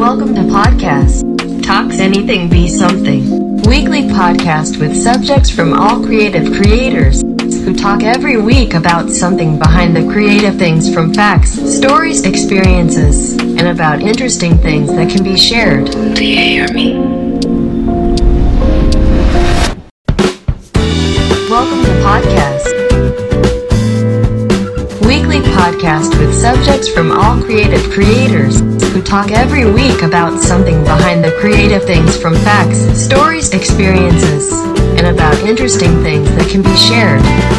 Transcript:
Welcome to Podcast. Talks Anything Be Something. Weekly podcast with subjects from all creative creators who talk every week about something behind the creative things from facts, stories, experiences, and about interesting things that can be shared. Do you hear me? Welcome to Podcast. Weekly podcast with subjects from all creative creators talk every week about something behind the creative things from facts, stories, experiences, and about interesting things that can be shared.